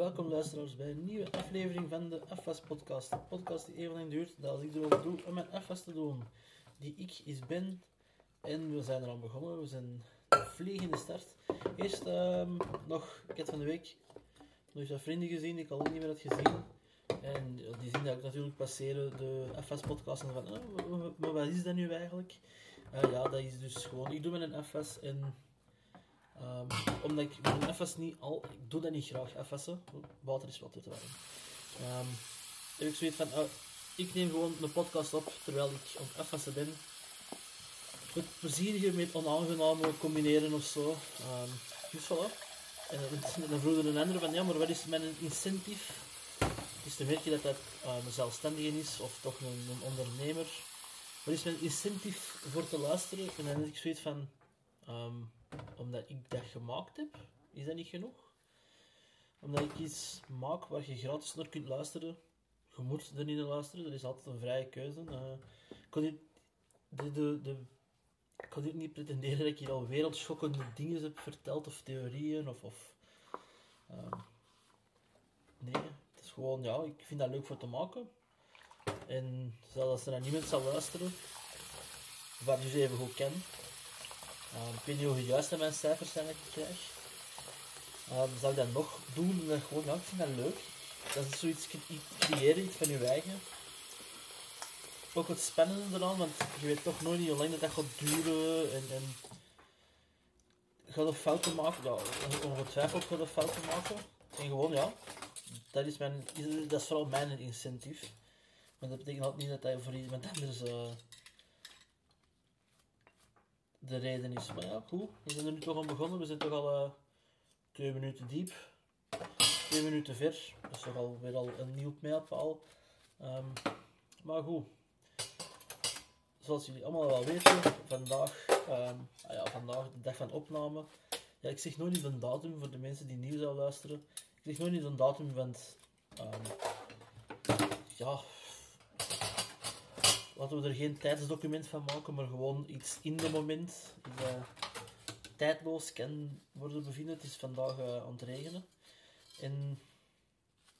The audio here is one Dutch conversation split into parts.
Welkom luisteraars bij een nieuwe aflevering van de FS podcast. Een podcast die even lang duurt dat ik erover doe om mijn FS te doen. Die ik is ben. En we zijn er aan begonnen. We zijn vliegende start. Eerst ehm, nog, heb van de week nog wat vrienden gezien die ik al niet meer had gezien. En die zien dat ik natuurlijk passeren de FS podcast en van, oh, maar wat is dat nu eigenlijk? Uh, ja, dat is dus gewoon, ik doe een FS en Um, omdat ik mijn FS niet al... Ik doe dat niet graag, FS'en. Water is wat te warm. Um, heb ik zoiets van... Uh, ik neem gewoon een podcast op terwijl ik op FS'en ben. Het plezierige met onaangename combineren of zo. Um, dus voilà. En dan vroeg een ander van, ja, maar wat is mijn incentive? Dus dan merk je dat dat een zelfstandige is, of toch een, een, ondernemer. Wat is mijn incentive voor te luisteren? En dan heb ik zoiets van... omdat ik dat gemaakt heb, is dat niet genoeg? Omdat ik iets maak waar je gratis naar kunt luisteren, je moet er niet naar luisteren, dat is altijd een vrije keuze. Uh, ik, kan dit, de, de, ik niet pretenderen dat ik hier al wereldschokkende dingen heb verteld, of theorieën, of... of uh, nee, het is gewoon, ja, ik vind dat leuk voor te maken. En zelfs als er naar niemand zal luisteren, je ze even goed ken, Um, ik weet niet hoe juist mijn cijfers zijn dat ik krijg. Um, zou ik dat nog doen? Dat gewoon, ja, ik vind dat leuk. Dat is zoiets creëren, iets van je eigen. Ook het spannende eraan, want je weet toch nooit hoe lang dat, dat gaat duren. En, en gaat er fouten maken? Ja, ongetwijfeld gaat er fouten maken. En gewoon, ja, dat is, mijn, dat is vooral mijn incentief. Maar dat betekent altijd niet dat dat voor iemand anders uh, de reden is. Maar ja, goed. We zijn er nu toch al begonnen. We zijn toch al uh, twee minuten diep. Twee minuten ver. Dat is toch al weer al een nieuw mijlpaal. Um, maar goed. Zoals jullie allemaal wel weten, vandaag, um, ah ja, vandaag de dag van opname. Ja, ik zeg nooit niet een datum voor de mensen die nieuw zouden luisteren. Ik zeg nooit niet een datum, want um, ja, laten we er geen tijdsdocument van maken, maar gewoon iets in de moment. Die, uh, tijdloos kan worden bevinden. Het is vandaag uh, aan het regenen. En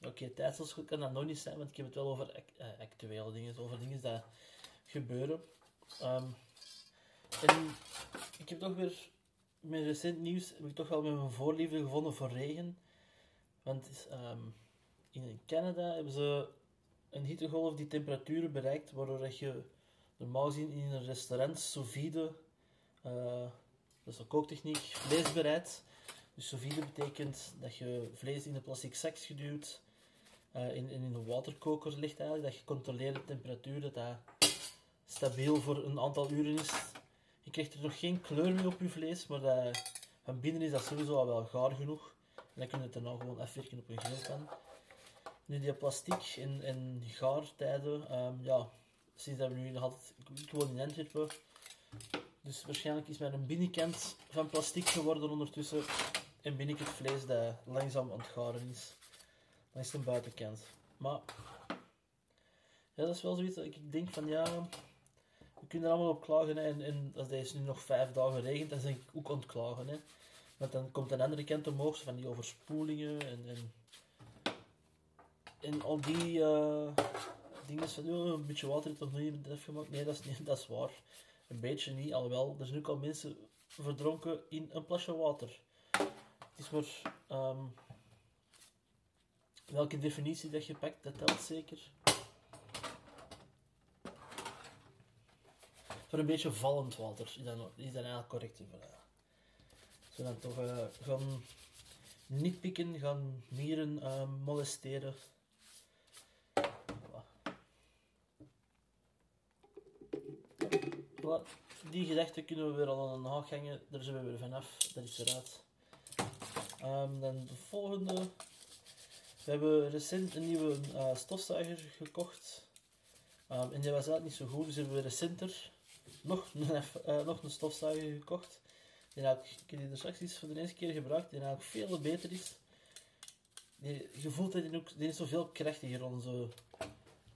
oké, okay, kan dat nog niet zijn, want ik heb het wel over uh, actuele dingen, over dingen die gebeuren. Um, en ik heb toch weer, met recent nieuws, heb ik toch wel mijn voorliefde gevonden voor regen. Want um, in Canada hebben ze een hittegolf die temperaturen bereikt waardoor je normaal gezien in een restaurant sous vide, uh, dat is een kooktechniek, vlees bereidt. Dus sous vide betekent dat je vlees in een plastic zak geduwd uh, in, in een waterkoker ligt eigenlijk, dat je controleert de temperatuur, dat dat stabiel voor een aantal uren is. Je krijgt er nog geen kleur meer op je vlees, maar dat, van binnen is dat sowieso al wel gaar genoeg. En dan kun je het dan gewoon afwerken op een grillpan. Nu, die plastic en, en gaartijden, um, ja, sinds dat we nu altijd, ik woon in Antwerpen, dus waarschijnlijk is mijn binnenkant van plastic geworden ondertussen en ben het vlees dat langzaam aan het garen is. Het een buitenkant. Maar, ja, dat is wel zoiets dat ik denk van, ja, we kunnen er allemaal op klagen. En, en als deze nu nog vijf dagen regent, dan ben ik ook aan het klagen. Hè. Want dan komt een andere kant omhoog, van die overspoelingen en, en en al die uh, dingen van, oh, een beetje water heeft nog niet bedrijf gemaakt. Nee, dat is, niet, dat is waar. Een beetje niet, alhoewel. Er zijn ook al mensen verdronken in een plasje water. Het is maar... Um, welke definitie dat je pakt, dat telt zeker. Voor een beetje vallend water is dat, is dat eigenlijk correct. Zo dan toch uh, gaan niet pikken, gaan mieren uh, molesteren. Die gedachten kunnen we weer al aan de haak hangen. Daar zijn we weer vanaf. Dat is eruit. Um, dan de volgende. We hebben recent een nieuwe uh, stofzuiger gekocht. Um, en die was eigenlijk niet zo goed, dus hebben we recenter nog een, uh, nog een stofzuiger gekocht. Die ik, ik die er straks voor de eerste keer gebruikt, die eigenlijk veel beter is. Die, je voelt dat die, ook, die is zoveel krachtiger. Onze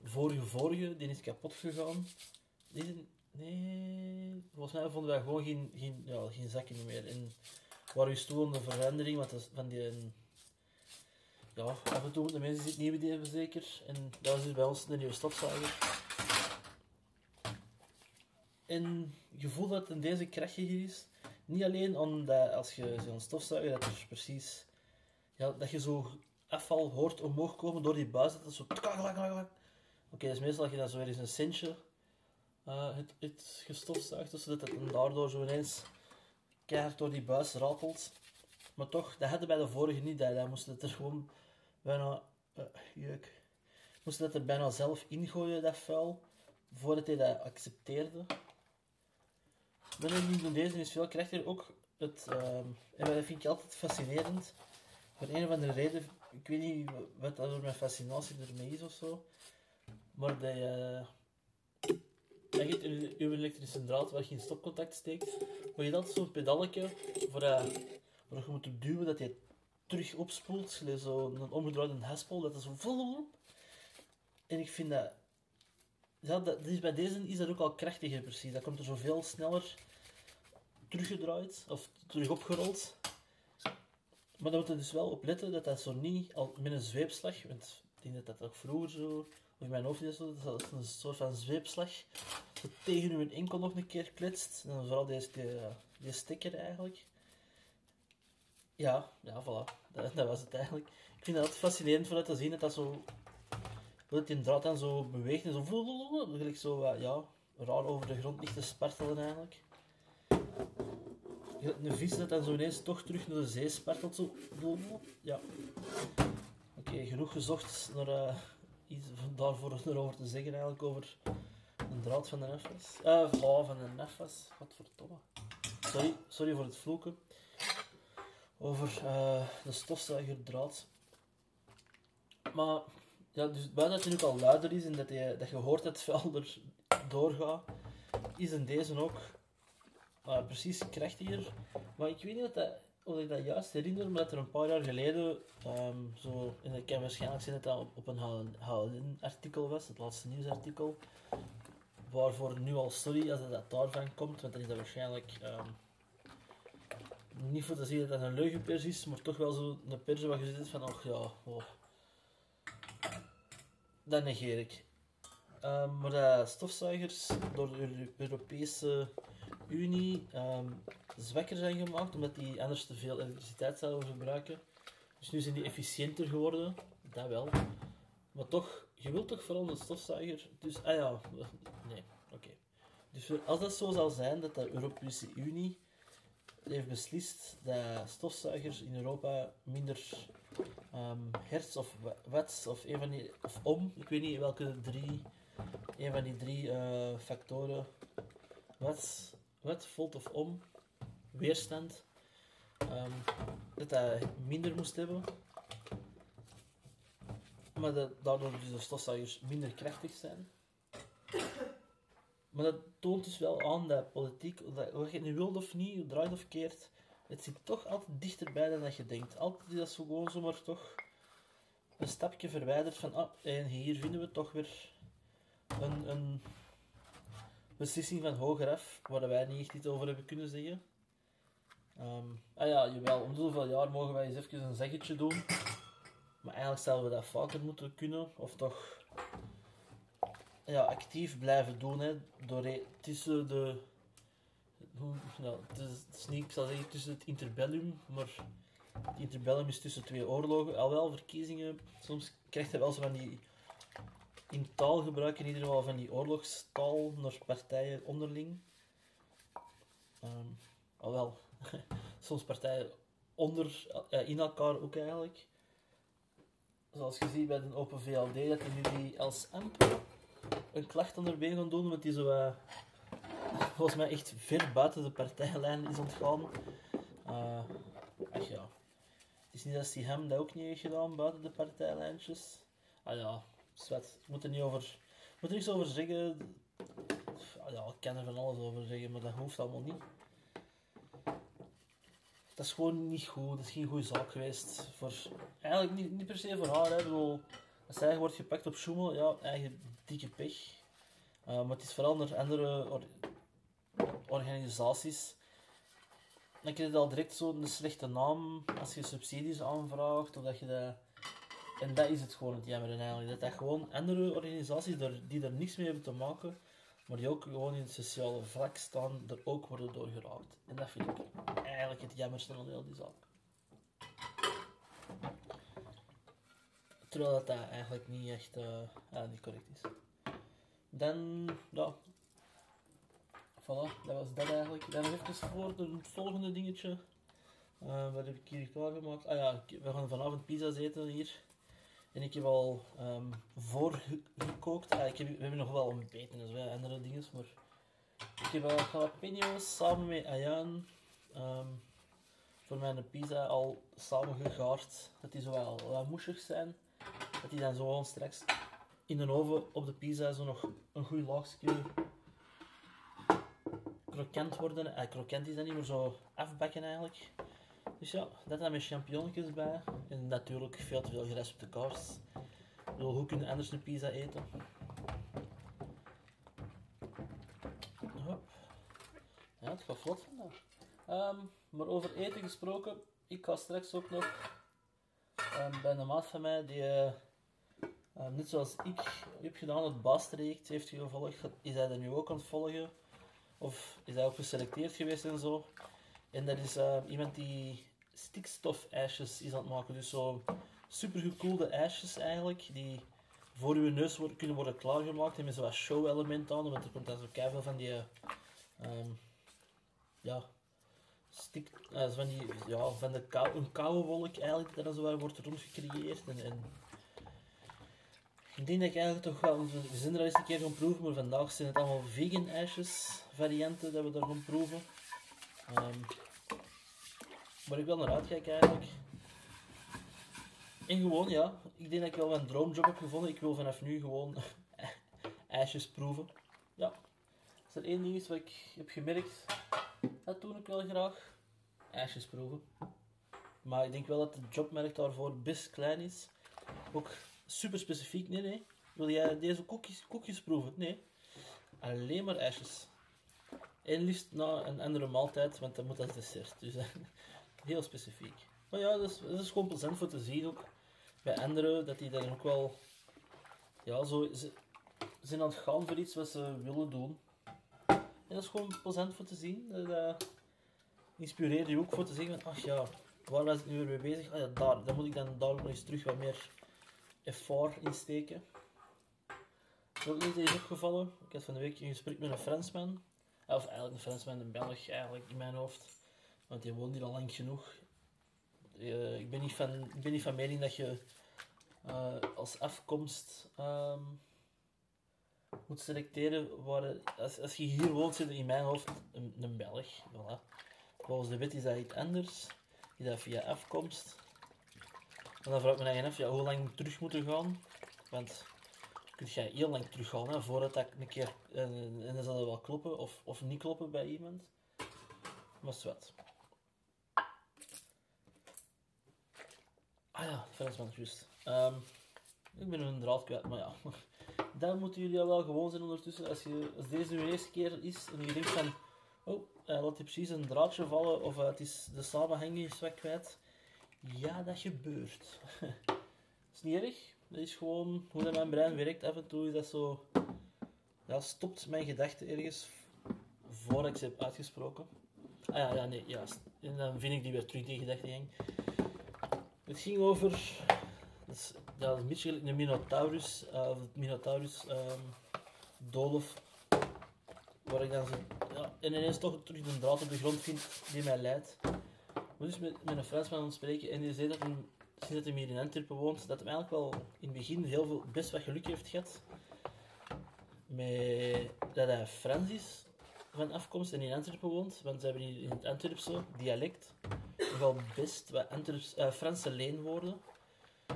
vorige vorige, die is kapot gegaan. Die, Nee, volgens mij vonden wij gewoon geen, geen, ja, geen zakken meer. En waar je stoel de verandering want van die, ja, af en toe moeten mensen iets nieuwe hebben zeker. En dat is dus bij ons de nieuwe stofzuiger. En je voelt dat het in deze krachtiger is. Niet alleen omdat als je zo'n stofzuiger, dat er precies... Ja, dat je zo afval hoort omhoog komen door die buis. Dat is zo... Oké, dus meestal dat je dat zo weer eens een centje uh, het, het gestofzuigt. Dus het daardoor zo ineens keihard door die buis ratelt. Maar toch, dat hadden bij de vorige niet. Dat, dat moest het er gewoon bijna... Uh, jeuk. Moest het er bijna zelf ingooien, dat vuil. Voordat hij dat accepteerde. Maar nu deze is veel krachtiger. Ook het... Uh, en dat vind ik altijd fascinerend. Voor een of andere reden... Ik weet niet wat dat door mijn fascinatie ermee is of zo. Maar dat je... Dat je uw elektrische draad waar je in stopcontact steekt. Maar je dat zo'n pedaletje voor, uh, waar je moet duwen dat je terug opspoelt. Zo'n omgedraaide haspel, dat is zo vol. En ik vind dat, ja, dat is, bij deze is dat ook al krachtiger precies. Dat komt er zoveel sneller teruggedraaid of terug opgerold. Maar dan moet je dus wel op letten dat dat zo niet al met een zweepslag, want ik denk dat dat ook vroeger zo, in mijn hoofd is dat is een soort van zweepslag, zo tegen uw enkel nog een keer klitst. En vooral deze, die, die sticker eigenlijk. Ja, ja, voilà. Dat, dat, was het eigenlijk. Ik vind dat fascinerend voor te zien dat dat zo... Dat die draad dan zo beweegt en zo... Gelijk zo, ja, raar over de grond ligt te spartelen eigenlijk. Een vis dat dan zo ineens toch terug naar de zee spartelt. Zo. Ja. Oké, genoeg gezocht naar uh, iets daarvoor erover te zeggen eigenlijk over een draad van de nefas. Eh, uh, van de nefas. Wat verdomme. Sorry, sorry voor het vloeken over uh, de stofzuigerdraad. Maar ja, dus buiten dat hij nu al luider is en dat je, dat je hoort dat het vuil er doorgaat, is in deze ook uh, precies krachtiger. Maar ik weet niet of, dat, of ik dat juist herinner, maar dat er een paar jaar geleden, um, zo, en ik kan waarschijnlijk zien dat dat op, een HLN-artikel was, het laatste nieuwsartikel, waarvoor nu al sorry als dat daarvan komt, want dan is dat waarschijnlijk... Um, niet voor te zien dat dat een leugenpers is, maar toch wel zo een pers waar je zit van, ach ja, oh. dat negeer ik. Um, maar dat stofzuigers door de Europese Unie um, zwakker zijn gemaakt, omdat die anders te veel elektriciteit zouden verbruiken. Dus nu zijn die efficiënter geworden, dat wel. Maar toch, je wilt toch vooral een stofzuiger, dus, ah ja, nee, oké. Dus als dat zo zal zijn, dat de Europese Unie heeft beslist dat stofzuigers in Europa minder um, hertz of watts of een van die, of om, ik weet niet welke drie, een van die drie uh, factoren, watts, watt, volt of om, weerstand, um, dat dat minder moest hebben. Maar dat daardoor dus de stofzuigers minder krachtig zijn. Maar dat toont dus wel aan dat politiek, dat, wat je nu wilt of niet, draait of keert, het zit toch altijd dichterbij dan dat je denkt. Altijd is dat zo gewoon zomaar toch een stapje verwijderd van, ah, en hier vinden we toch weer een, een beslissing van hogeraf, waar wij niet echt iets over hebben kunnen zeggen. Um, ah ja, jawel, om zoveel jaar mogen wij eens even een zeggetje doen. Maar eigenlijk zouden we dat vaker moeten kunnen, of toch ja, actief blijven doen. Hè, door tussen de. Nou, het, is, niet, ik zal zeggen tussen het interbellum, maar het interbellum is tussen twee oorlogen. Al wel verkiezingen, soms krijg je wel zo van die. In taalgebruik in ieder geval van die oorlogstaal naar partijen onderling. Um, al wel, soms partijen onder, uh, in elkaar ook eigenlijk. Zoals je ziet bij de Open VLD, dat die nu die als amp een klacht onderweg gaan doen, want die zo uh, volgens mij echt ver buiten de partijlijn is ontgaan. Uh, ja, het is niet dat die hem dat ook niet heeft gedaan buiten de partijlijntjes. Ah ja, zwet. Ik moet er niet over, moet er niks over zeggen. Ah ja, ik kan er van alles over zeggen, maar dat hoeft allemaal niet. Dat is gewoon niet goed. Dat is geen goede zaak geweest. Voor, eigenlijk niet, niet per se voor haar. Hè. Ik bedoel, als zij wordt gepakt op Schoemel, ja, eigen dikke pech. Uh, maar het is vooral naar andere or organisaties. Dan krijg je al direct zo'n slechte naam als je subsidies aanvraagt, of dat je dat En dat is het gewoon het jammer eigenlijk. Dat dat gewoon andere organisaties die er niks mee hebben te maken, maar die ook gewoon in het sociale vlak staan, er ook worden doorgeraakt. En dat vind ik eigenlijk het jammerste van heel die zaak. Terwijl dat, dat eigenlijk niet echt uh, niet correct is. Dan, ja. Voilà, dat was dat eigenlijk. Dan even voor het volgende dingetje. Uh, wat heb ik hier klaargemaakt? Ah ja, we gaan vanavond pizza's eten hier. En ik heb al um, voorgekookt. Ah, ik heb, we hebben nog wel ontbeten en zo, andere dingen. Maar ik heb al jalapenos samen met Ayaan um, voor mijn pizza al samen gegaard. Dat die zo wel wat moesig zijn. Dat die dan zo straks in de oven op de pizza zo nog een goed laagje krokant worden. Eh, krokant is dat niet meer zo afbakken eigenlijk. Dus ja, dat dan met champignonnetjes bij. En natuurlijk veel te veel geraspte kaas. bedoel, hoe kun je anders een pizza eten? Hop. Ja, het gaat vlot vandaag. Um, maar over eten gesproken, ik ga straks ook nog um, bij een maat van mij die, uh, net zoals ik heb gedaan, het Baastraject heeft gevolgd. Is hij dat nu ook aan het volgen? Of is hij ook geselecteerd geweest en zo? En dat is iemand die stikstofijsjes is aan het maken. Dus zo super gekoelde ijsjes eigenlijk, die voor uw neus worden, kunnen worden klaargemaakt. En met zo'n show-element aan, want er komt dan zo keihard van die... Um, ja, stik, uh, van, die, ja, van de kou, een koude wolk eigenlijk, dat er zo wordt rondgecreëerd. En, en ik denk dat ik eigenlijk toch wel, we zijn er eens een keer gaan proeven, maar vandaag zijn het allemaal vegan ijsjes varianten dat we daar gaan proeven. Um, waar ik wel naar uitkijk eigenlijk. En gewoon, ja, ik denk dat ik wel een droomjob heb gevonden. Ik wil vanaf nu gewoon ijsjes proeven. Ja, als er één ding is wat ik heb gemerkt, dat doe ik wel graag. Ijsjes proeven. Maar ik denk wel dat de jobmerk daarvoor best klein is. Ook super specifiek. Nee, nee. Wil jij deze koekjes, koekjes proeven? Nee. Alleen maar ijsjes. En liefst na een andere maaltijd, want dat moet als dessert. Dus heel specifiek. Maar ja, dat is, gewoon plezant voor te zien ook. Bij anderen, dat die dan ook wel... Ja, zo... Zijn aan het gaan voor iets wat ze willen doen. En dat is gewoon plezant voor te zien. Dat inspireert je ook voor te zeggen ach ja, waar was ik nu weer mee bezig? Ah ja, daar. Dan moet ik dan daar nog eens terug wat meer effort in steken. Wat is deze opgevallen? Ik had van de week een gesprek met een Fransman. Of eigenlijk een Fransman, een Belg eigenlijk in mijn hoofd. Want die woont hier al lang genoeg. Ik, ben niet van, ik ben niet van mening dat je uh, als afkomst um, moet selecteren. Waar, als, als je hier woont, zit je in mijn hoofd een, een Belg. Voilà. Volgens de wet is dat iets anders. Is dat via afkomst. En dan vraag ik me eigen af, ja, hoe lang terug moeten gaan? Want kun je heel lang teruggaan hè, voordat dat een keer. En, en dan dat wel kloppen of, of niet kloppen bij iemand. Maar wat. Ah ja, Fransman, juist. Um, ik ben een draad kwijt, maar ja. Dan moeten jullie al wel gewoon zijn ondertussen. Als, je, als deze uw eerste keer is en je denkt van... Oh, uh, laat hij precies een draadje vallen of het is de samenhanging is wat kwijt. Ja, dat gebeurt. dat is niet erg. Dat is gewoon hoe mijn brein werkt. Af en toe is dat zo... Ja, stopt mijn gedachten ergens voordat ik ze heb uitgesproken. Ah ja, ja, nee, juist. En dan vind ik die weer terug, die gedachtegang. Het ging over... Dat is, dat een een Minotaurus, uh, het Minotaurus um, doolhof. Waar ik dan. Ja, en ineens toch terug een draad op de grond vind die mij leidt. We dus met, met een Fransman aan het spreken en die zei dat hij, sinds dat hij hier in Antwerpen woont, dat hij eigenlijk wel in het begin heel veel, best wat geluk heeft gehad. Met, dat hij Frans is van afkomst en in Antwerpen woont, want ze hebben hier in het Antwerpse dialect wel best wat Antwerps, uh, Franse leenwoorden.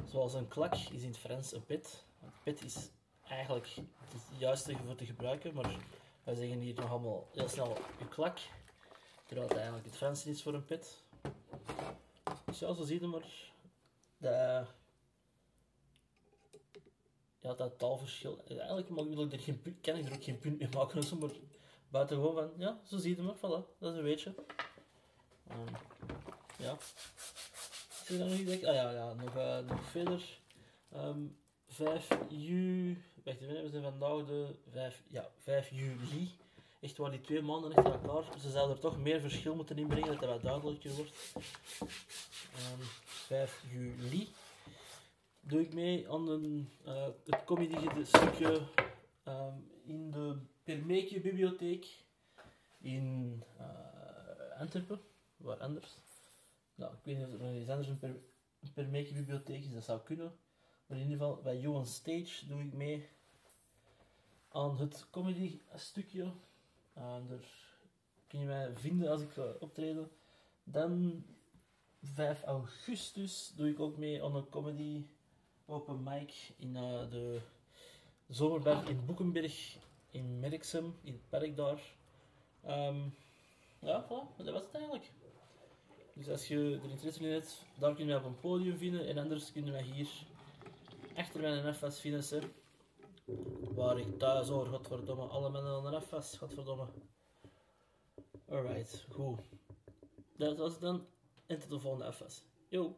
Zoals een klak is in het Frans een pet. Een pet is eigenlijk het juiste voor te gebruiken, maar wij zeggen hier nog allemaal heel snel een klak. Terwijl het eigenlijk het Frans is voor een pet. Dus ja, zo zie je maar dat, ja, dat taalverschil. Eigenlijk mag, ik er geen kan ik er ook geen punt mee maken, maar buiten gewoon van, ja, zo zie je maar, voilà, dat is een weetje. Um, ja. Je dan nog iets? Ah ja, ja nog, uh, nog verder. Ehm 5 juli. Wacht even, we zijn vandaag de 5, ja, 5 juli. Echt waar die twee maanden achter elkaar. Ze zouden er toch meer verschil moeten inbrengen, dat dat wat duidelijker wordt. Ehm 5 juli doe ik mee aan een, eh, het comedy stukje ehm, in de Permeke bibliotheek in eh, Antwerpen, waar anders. Nou, ik weet niet of er nog eens anders een, per, een Permeke bibliotheek is, dat zou kunnen. Maar in ieder geval, bij Johan Stage doe ik mee aan het comedy stukje. Uh, daar kun je mij vinden als ik ga optreden. Dan 5 augustus doe ik ook mee aan een comedy open mic in uh, de Zomerberg in Boekenberg in Merksem, in het park daar. Um, ja, voilà, dat was het eigenlijk. Dus als je er interesse in hebt, daar kun je mij op een podium vinden en anders kun je mij hier achter mijn NFS vinden. Waar ik thuis hoor, godverdomme, alle mannen aan de NFS, godverdomme. Alright, goed. Dat was het dan. En tot de volgende FS. Yo!